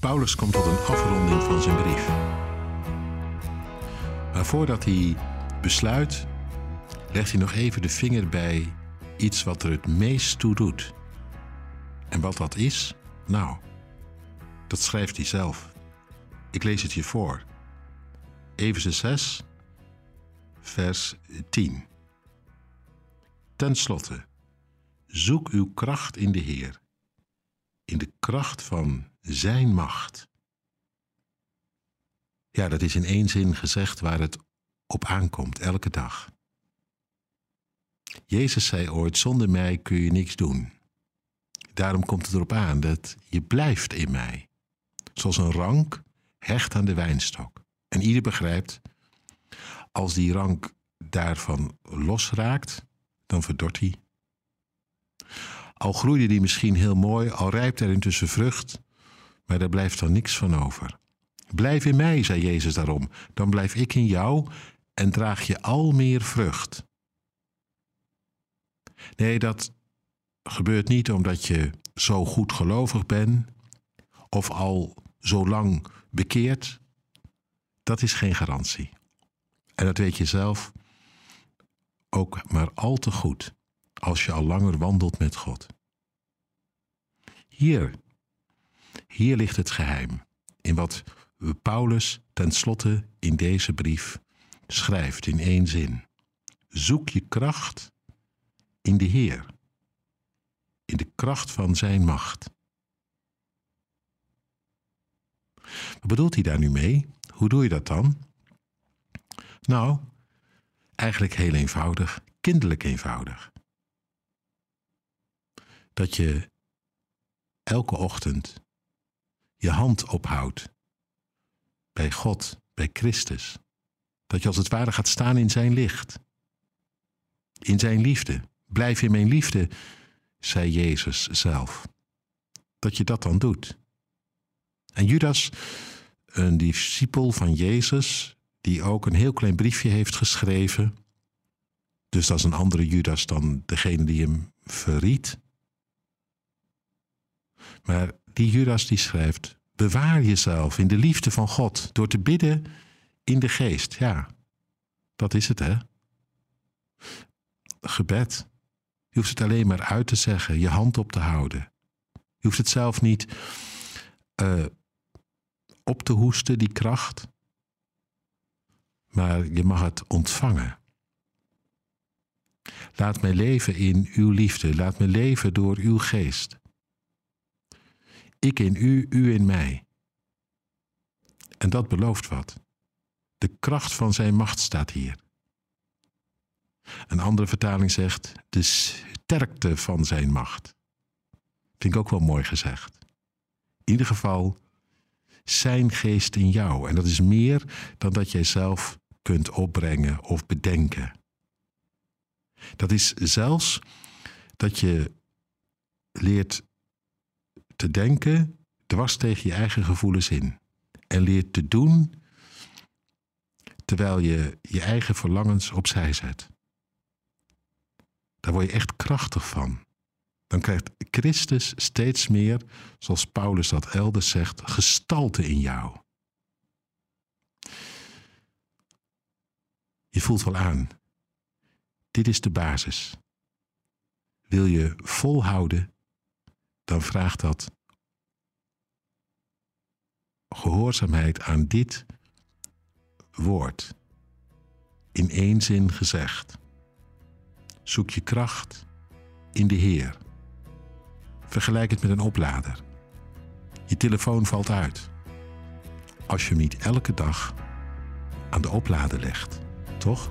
Paulus komt tot een afronding van zijn brief. Maar voordat hij besluit, legt hij nog even de vinger bij iets wat er het meest toe doet. En wat dat is? Nou, dat schrijft hij zelf. Ik lees het je voor. Efeze 6, vers 10. Ten slotte, zoek uw kracht in de Heer, in de kracht van Zijn macht. Ja, dat is in één zin gezegd waar het op aankomt, elke dag. Jezus zei ooit: Zonder mij kun je niks doen. Daarom komt het erop aan dat je blijft in mij. Zoals een rank hecht aan de wijnstok. En ieder begrijpt, als die rank daarvan losraakt, dan verdort hij. Al groeide die misschien heel mooi, al rijpt er intussen vrucht, maar daar blijft dan niks van over. Blijf in mij, zei Jezus daarom, dan blijf ik in jou en draag je al meer vrucht. Nee, dat gebeurt niet omdat je zo goed gelovig bent of al zo lang bekeerd. Dat is geen garantie. En dat weet je zelf ook maar al te goed als je al langer wandelt met God. Hier, hier ligt het geheim in wat Paulus tenslotte in deze brief schrijft in één zin. Zoek je kracht in de Heer, in de kracht van Zijn macht. Wat bedoelt hij daar nu mee? Hoe doe je dat dan? Nou, eigenlijk heel eenvoudig, kinderlijk eenvoudig. Dat je elke ochtend je hand ophoudt bij God, bij Christus. Dat je als het ware gaat staan in zijn licht, in zijn liefde. Blijf in mijn liefde, zei Jezus zelf. Dat je dat dan doet. En Judas, een discipel van Jezus, die ook een heel klein briefje heeft geschreven. Dus dat is een andere Judas dan degene die hem verriet. Maar die Judas die schrijft: Bewaar jezelf in de liefde van God door te bidden in de geest. Ja, dat is het hè. Gebed. Je hoeft het alleen maar uit te zeggen, je hand op te houden. Je hoeft het zelf niet uh, op te hoesten, die kracht. Maar je mag het ontvangen. Laat mij leven in uw liefde. Laat me leven door uw geest. Ik in u, u in mij. En dat belooft wat. De kracht van zijn macht staat hier. Een andere vertaling zegt de sterkte van zijn macht. Vind ik ook wel mooi gezegd. In ieder geval zijn geest in jou. En dat is meer dan dat jij zelf kunt opbrengen of bedenken. Dat is zelfs dat je leert te denken dwars tegen je eigen gevoelens in. En leert te doen terwijl je je eigen verlangens opzij zet. Daar word je echt krachtig van dan krijgt Christus steeds meer, zoals Paulus dat elders zegt, gestalte in jou. Je voelt wel aan. Dit is de basis. Wil je volhouden, dan vraagt dat gehoorzaamheid aan dit woord. In één zin gezegd. Zoek je kracht in de Heer. Vergelijk het met een oplader. Je telefoon valt uit. Als je hem niet elke dag aan de oplader legt, toch?